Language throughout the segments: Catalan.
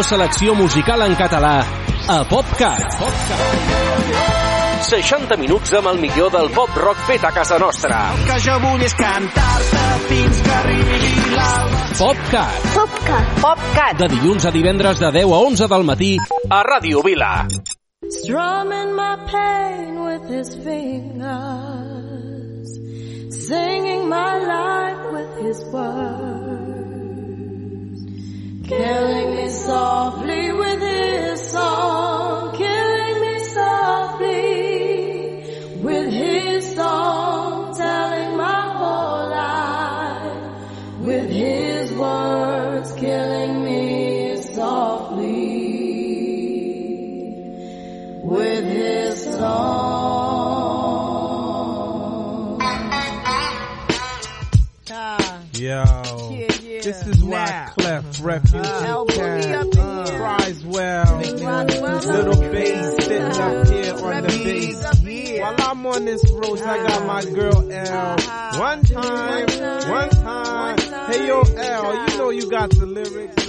millor selecció musical en català a PopCat. PopCat. 60 minuts amb el millor del pop rock fet a casa nostra. El que jo vull és cantar-te fins que arribi l'alba. PopCat. PopCat. PopCat. De dilluns a divendres de 10 a 11 del matí a Ràdio Vila. Strumming my pain with his fingers Singing my life with his words killing refuge. Uh, Cries well. Little bass sitting up ah. here on the bass. While I'm on this road, I got my ah. girl L. Ah. One time, one time. Hey yo L, you know you got the lyrics.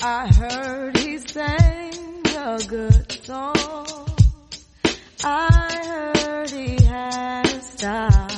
I heard he sang a good song. I heard he had a.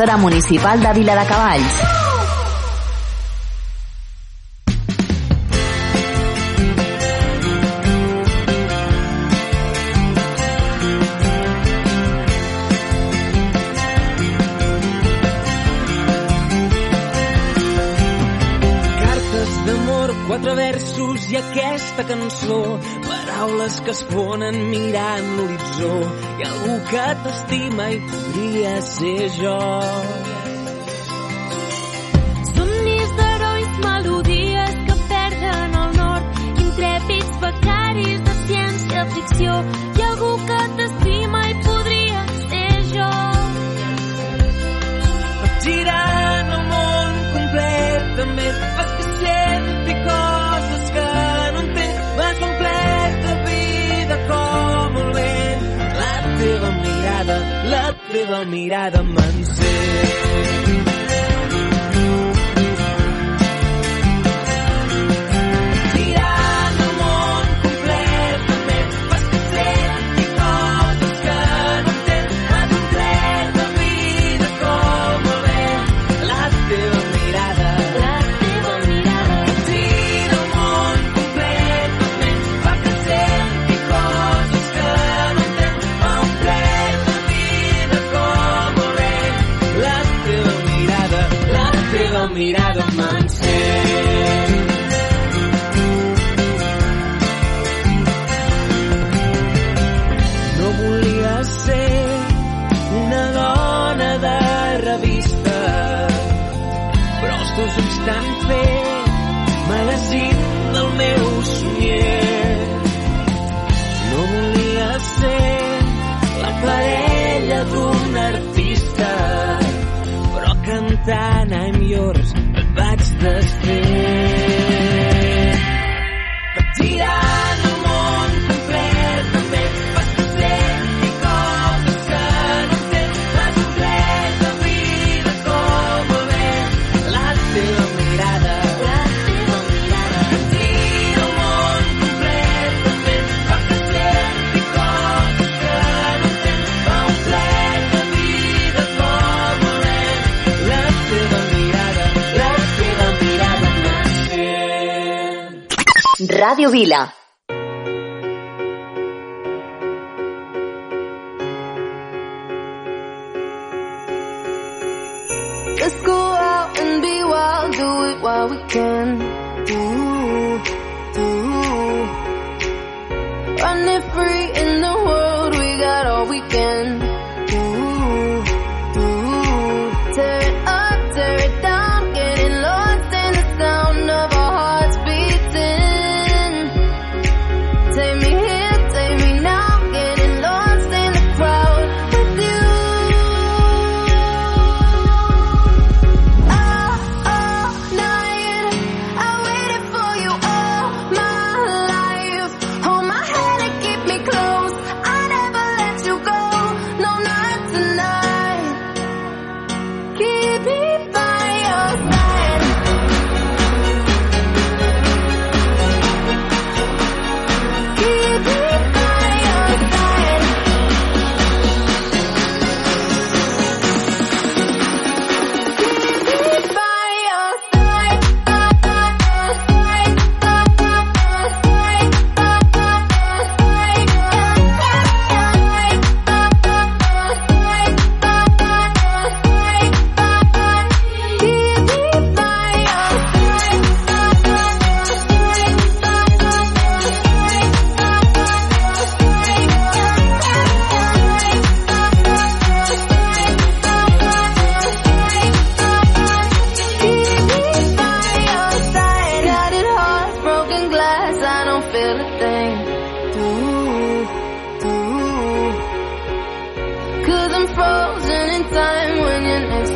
emissora municipal de Viladecavalls. teva mirada m'encén. Radio Vila. Let's go out and be wild, do it while we can.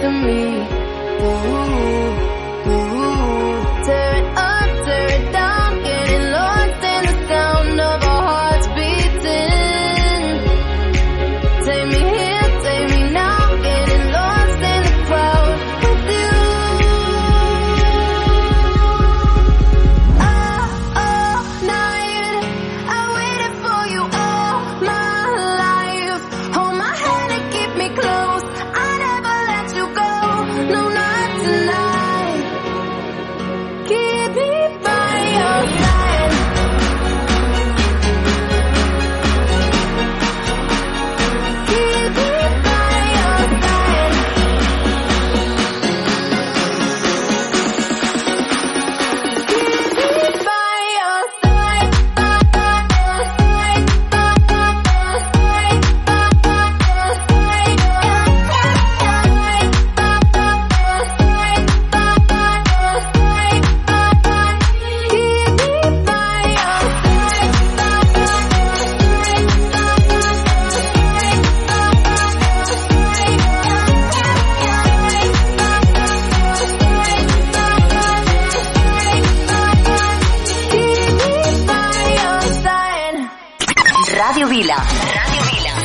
to me. Ooh.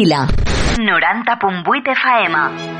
Vila. 90.8 FM.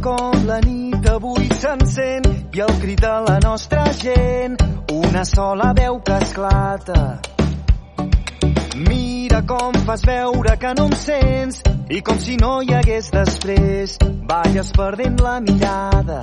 Com la nit avui s'encén i el crit de la nostra gent, una sola veu que esclata. Mira com fas veure que no em sents i com si no hi hagués després, balles perdent la mirada.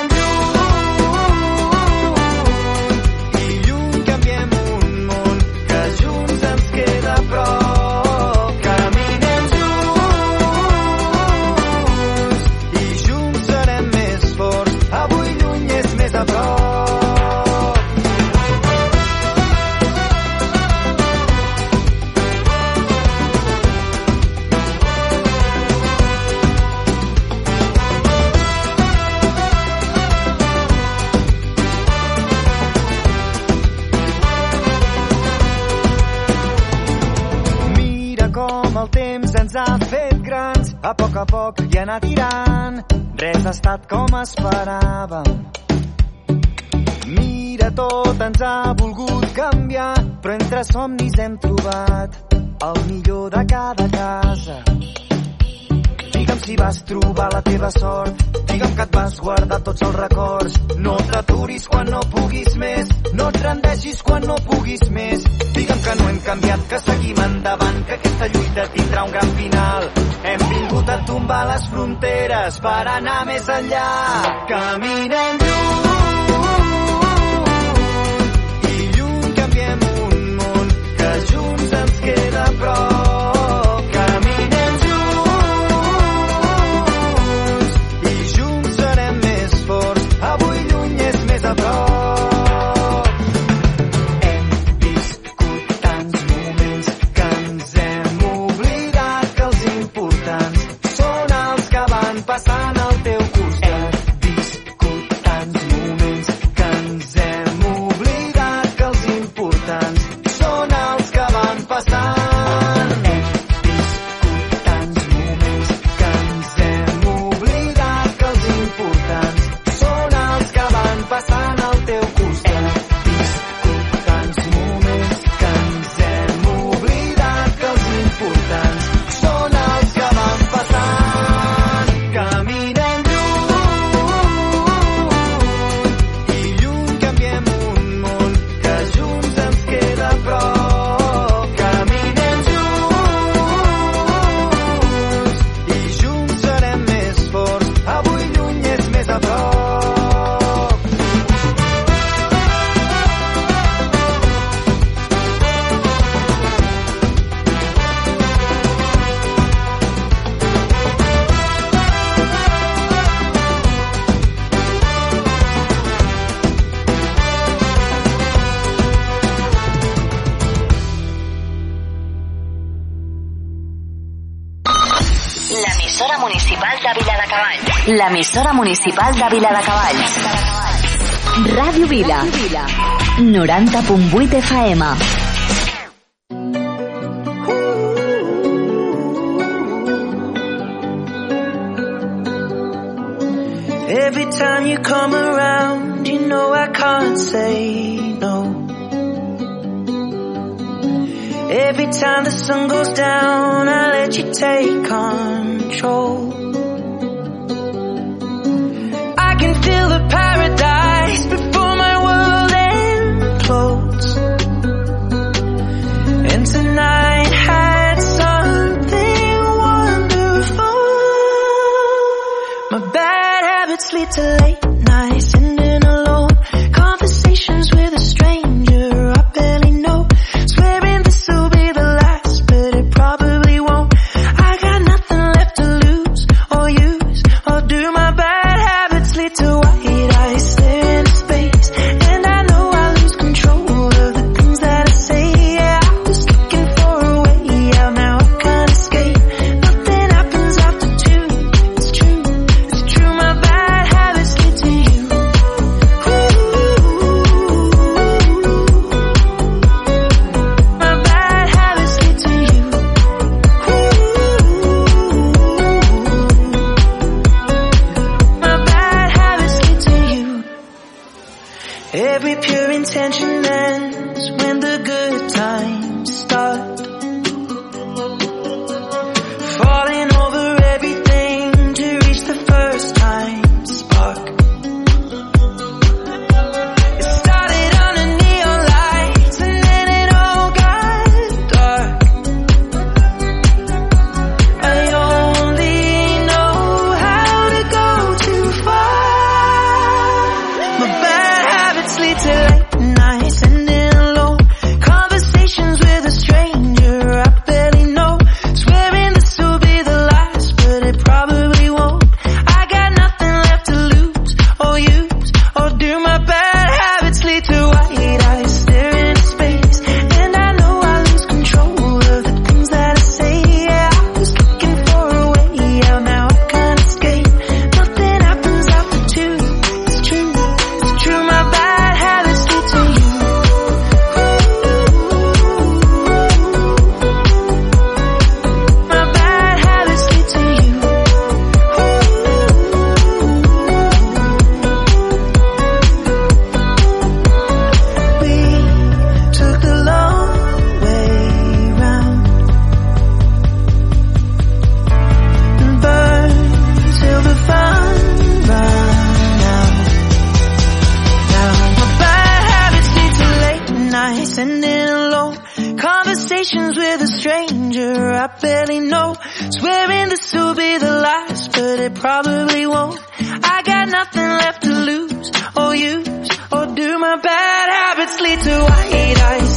a poc a poc i anar tirant. Res ha estat com esperàvem. Mira, tot ens ha volgut canviar, però entre somnis hem trobat el millor de cada casa. Digue'm si vas trobar la teva sort, digue'm que et vas guardar tots els records. No t'aturis quan no puguis més, no et rendeixis quan no puguis més. Digue'm que no hem canviat, que seguim endavant, que aquesta lluita tindrà un gran final. Hem vingut a tombar les fronteres per anar més enllà. Caminem lluny L'emissora municipal de Viladecavalls. Ràdio Vila. 90.8 FM. Every time you come around, you know I can't say no. Every time the sun goes down, I let you take control. Stranger I barely know. Swearing this will be the last, but it probably won't. I got nothing left to lose or use or do. My bad habits lead to white eyes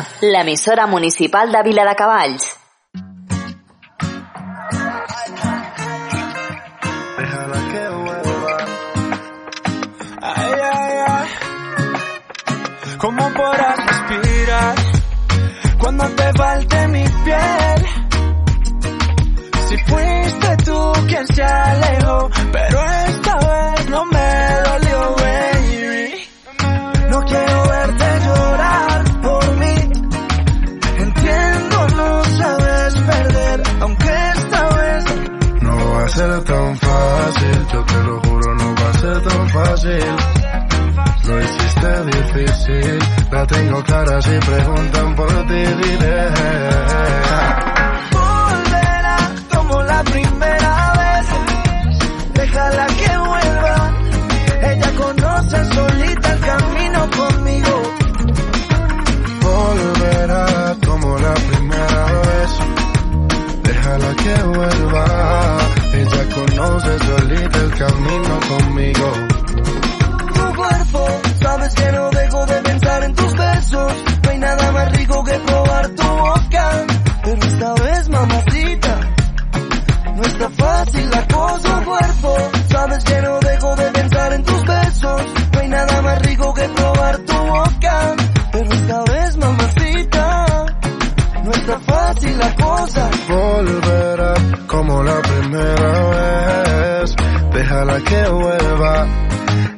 Vila, l'emissora municipal de Vila de Cavalls. Déjala. ¿Cómo podrás respirar cuando te falte mi piel? Si fuiste tú quien se alejó, pero esta vez no ser tan fácil, yo te lo juro, no va a ser tan fácil. Lo hiciste difícil, la tengo clara si preguntan por ti, diré. Volverá como la primera vez, déjala que vuelva. Ella conoce solita el camino conmigo. Conoce solita el camino conmigo. Tu cuerpo, sabes que no dejo de pensar en tus besos. No hay nada más rico que probar tu boca. Pero esta vez, mamacita, no está fácil la cosa. Cuerpo, sabes que no no fácil la cosa. Volverá como la primera vez. Déjala que vuelva.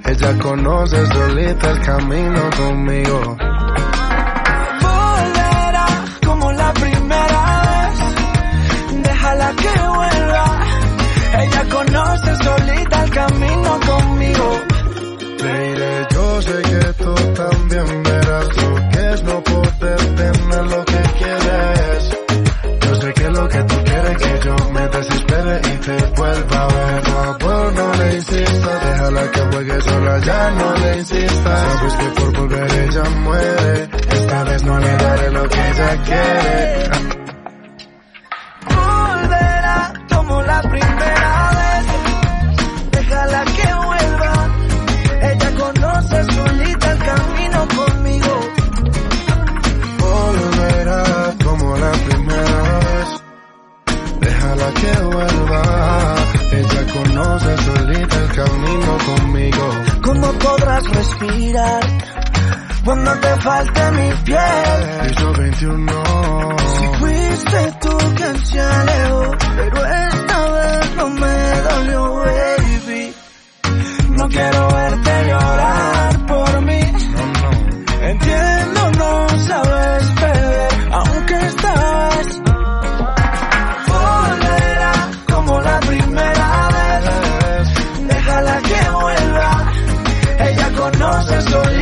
Ella conoce solita el camino conmigo. Volverá como la primera vez. Déjala que vuelva. Ella Ella conoce solita el camino conmigo. Mire, yo sé que déjala que juegue sola, ya no le insistas. Sabes que por volver ella muere, esta vez no le daré lo que ella quiere. Volverá como la primera vez. Déjala que vuelva. Ella conoce solita el camino conmigo. Volverá como la primera vez. Déjala que vuelva. Ella conoce solita el camino conmigo. ¿Cómo podrás respirar cuando te falte mi piel? Piso 21. Si fuiste tú quien se alejó, pero esta vez no me dolió, baby. No quiero verte soy.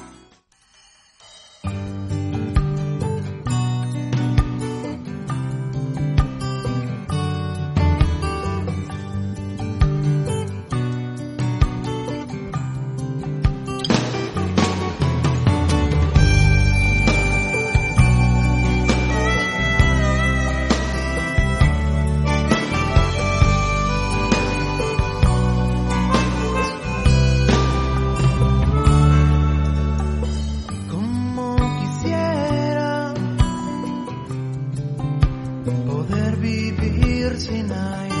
tears in eyes.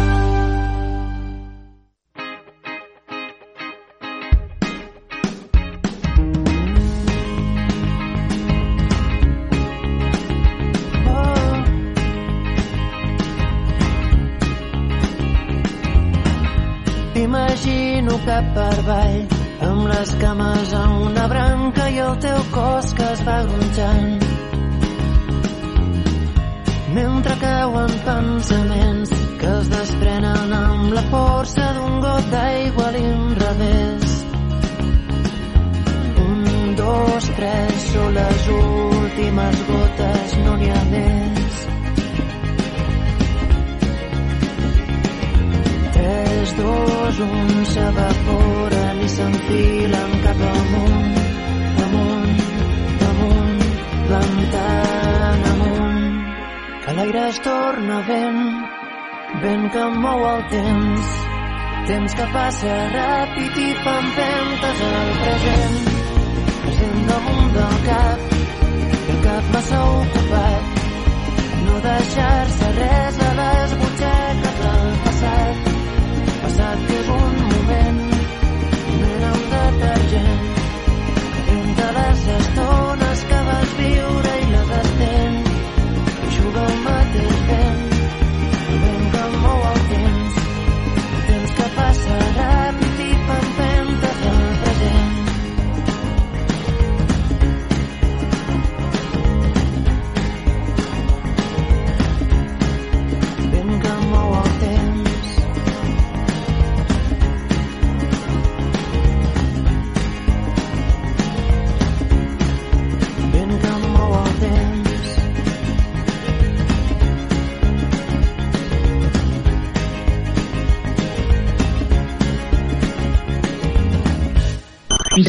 Cap per avall, amb les cames a una branca i el teu cos que es va gronxant. Mentre cauen pensaments que es desprenen amb la força d'un got d'aigua a l'inrevés. Un, dos, tres, són les últimes gotes, no n'hi ha més. Dos, un, s'evaporen i s'enfilen cap amunt, amunt, amunt, plantant amunt, que l'aire es torna vent, vent que mou el temps, temps que passa ràpid i fa empentes al present, present damunt del cap, el cap massa ocupat, no deixar-se res a les butxaques passat és un moment, moment un detergent, entre les estones que vas viure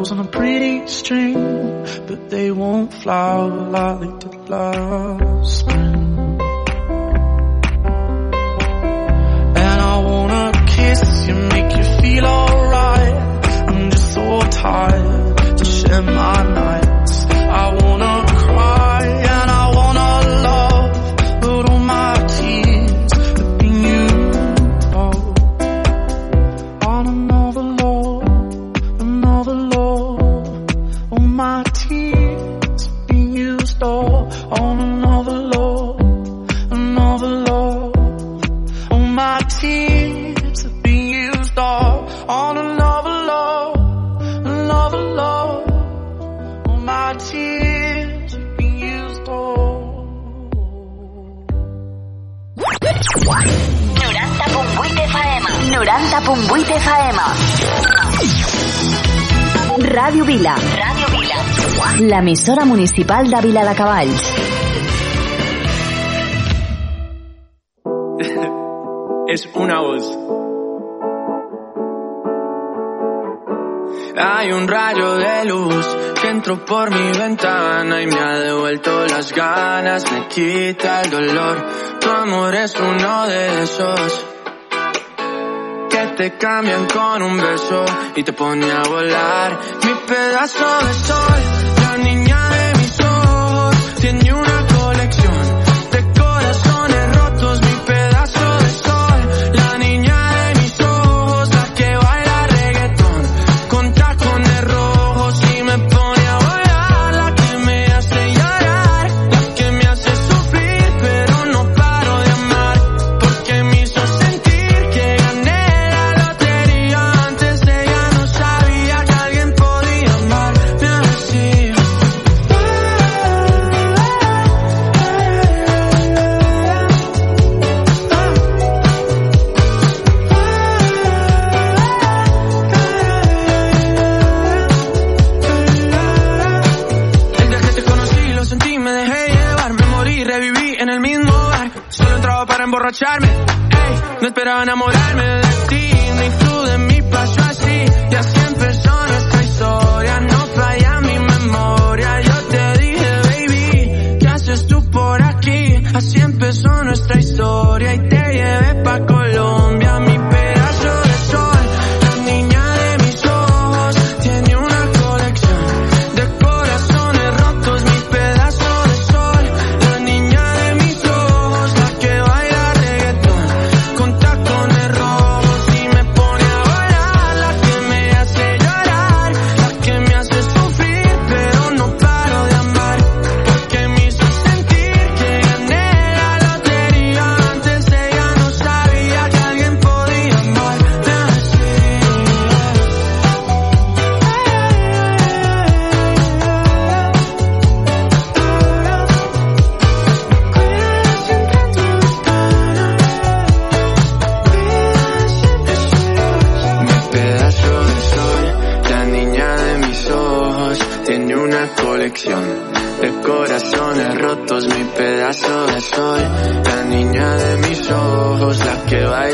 pearls on a pretty string, but they won't flower like the last spring. And I wanna kiss you, make you feel alright. I'm just so tired to share my night. Radio Vila. Radio Vila. L'emissora municipal de Vila de Cavalls. es una voz. Hay un rayo de luz que entró por mi ventana y me ha devuelto las ganas, me quita el dolor. Tu amor es uno de esos te cambian con un beso y te pone a volar. Mi pedazo de sol, la niña de mis ojos, tiene una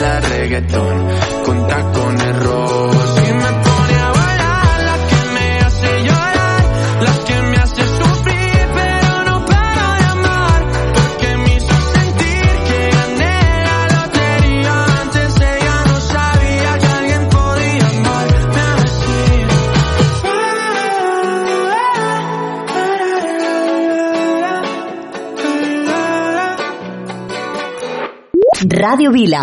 baila reggaetón con tacones rojos. Y me pone a bailar la que me hace llorar, las que me hace sufrir, pero no paro de amar, porque me hizo sentir que gané la lotería, antes ella no sabía que alguien podía amarme así. Radio Vila.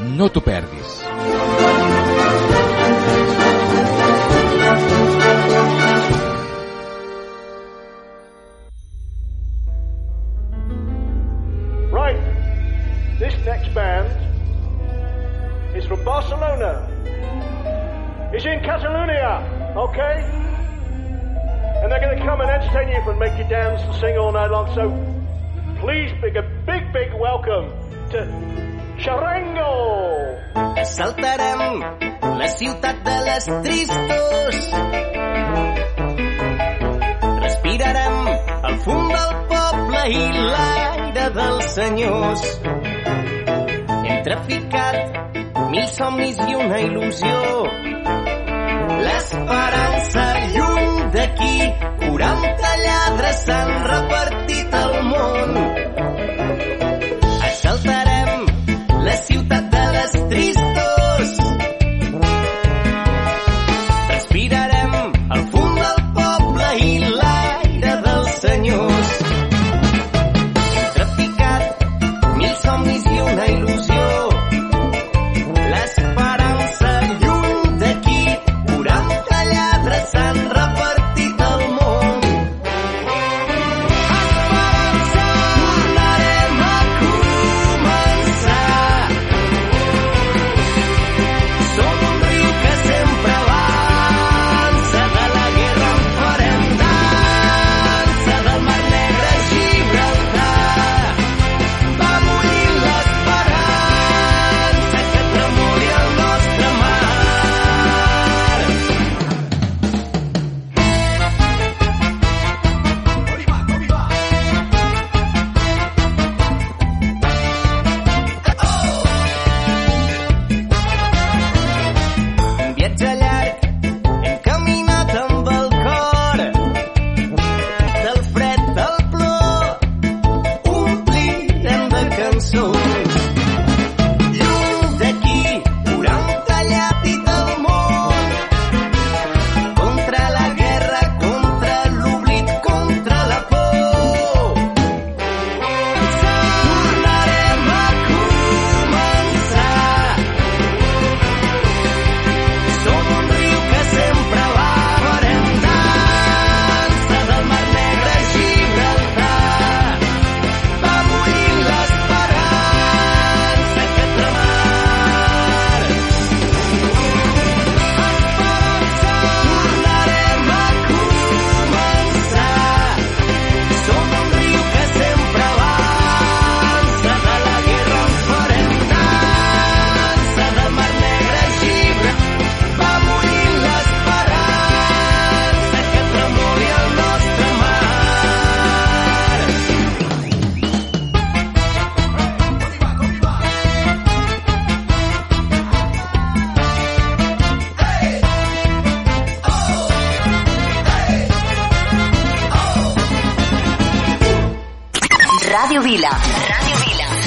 No το perdis. Right. This next band is from Barcelona. It's in Catalonia, okay? And they're going to come and entertain you and make you dance and sing all night long. So please, big, a big, big welcome to xerrengo! Saltarem la ciutat de les tristos. Respirarem el fum del poble i l'aire dels senyors. Hem traficat mil somnis i una il·lusió. L'esperança lluny d'aquí, 40 lladres s'han repartit al món.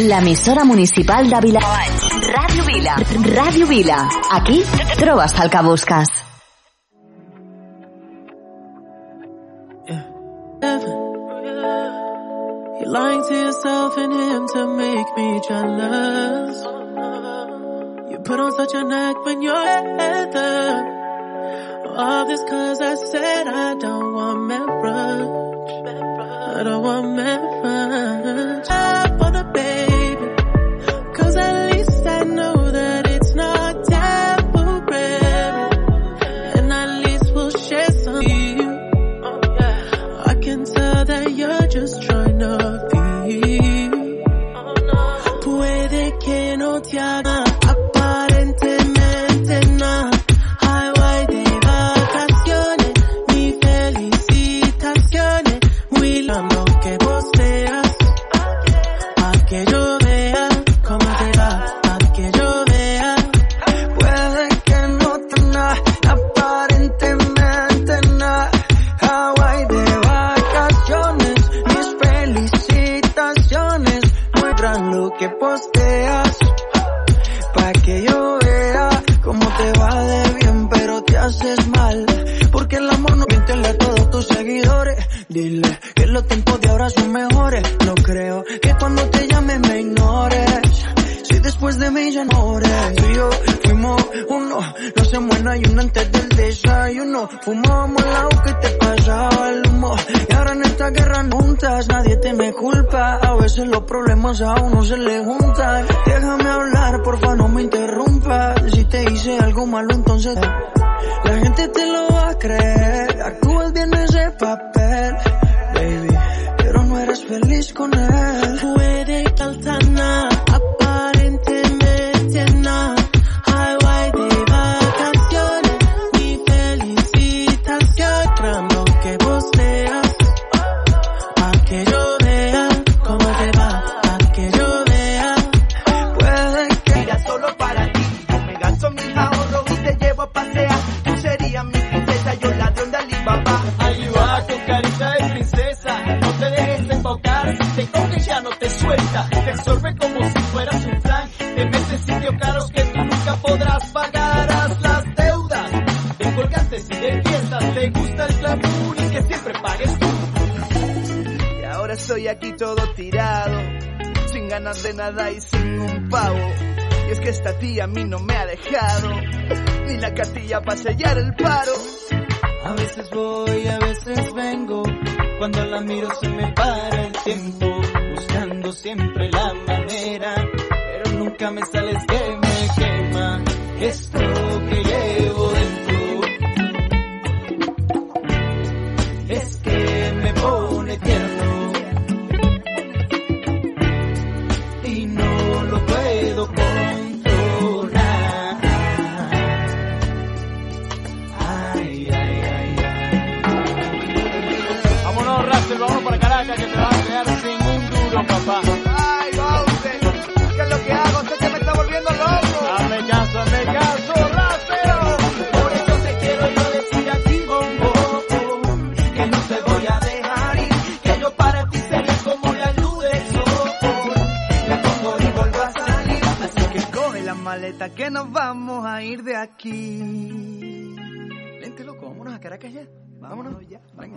Vila. L'emissora municipal de Viladecavalls. Ràdio Vila. Ràdio Vila. Aquí trobes el que busques. You're lying to yourself and him to make me jealous. Yo ladrón de Alibaba. Ahí va con carita de princesa, no te dejes embaucar, si te coge ya no te suelta, te absorbe como si fueras un flan, te metes sitios caros que tú nunca podrás pagar, haz las deudas, de colgantes y de fiestas, te gusta el glamour y que siempre pagues tú. Y ahora estoy aquí todo tirado, sin ganas de nada y sin un pavo. Y es que esta tía a mí no me ha dejado, ni la cartilla para sellar el paro. A veces voy, a veces vengo, cuando la miro se me para el tiempo, buscando siempre la manera, pero nunca me sales que me quema papá. Ay, Bowser, ¿qué es lo que hago? Usted se me está volviendo loco. Hazme caso, hazme caso, Russell. Por eso te quiero yo decir aquí, bombo, que no te voy a dejar ir, que yo para ti seré como la luz del sol. Me pongo y vuelvo a salir, Así que coge la maleta que nos vamos a ir de aquí. Vente loco, vámonos a Caracas ya. Vámonos ya, vámonos,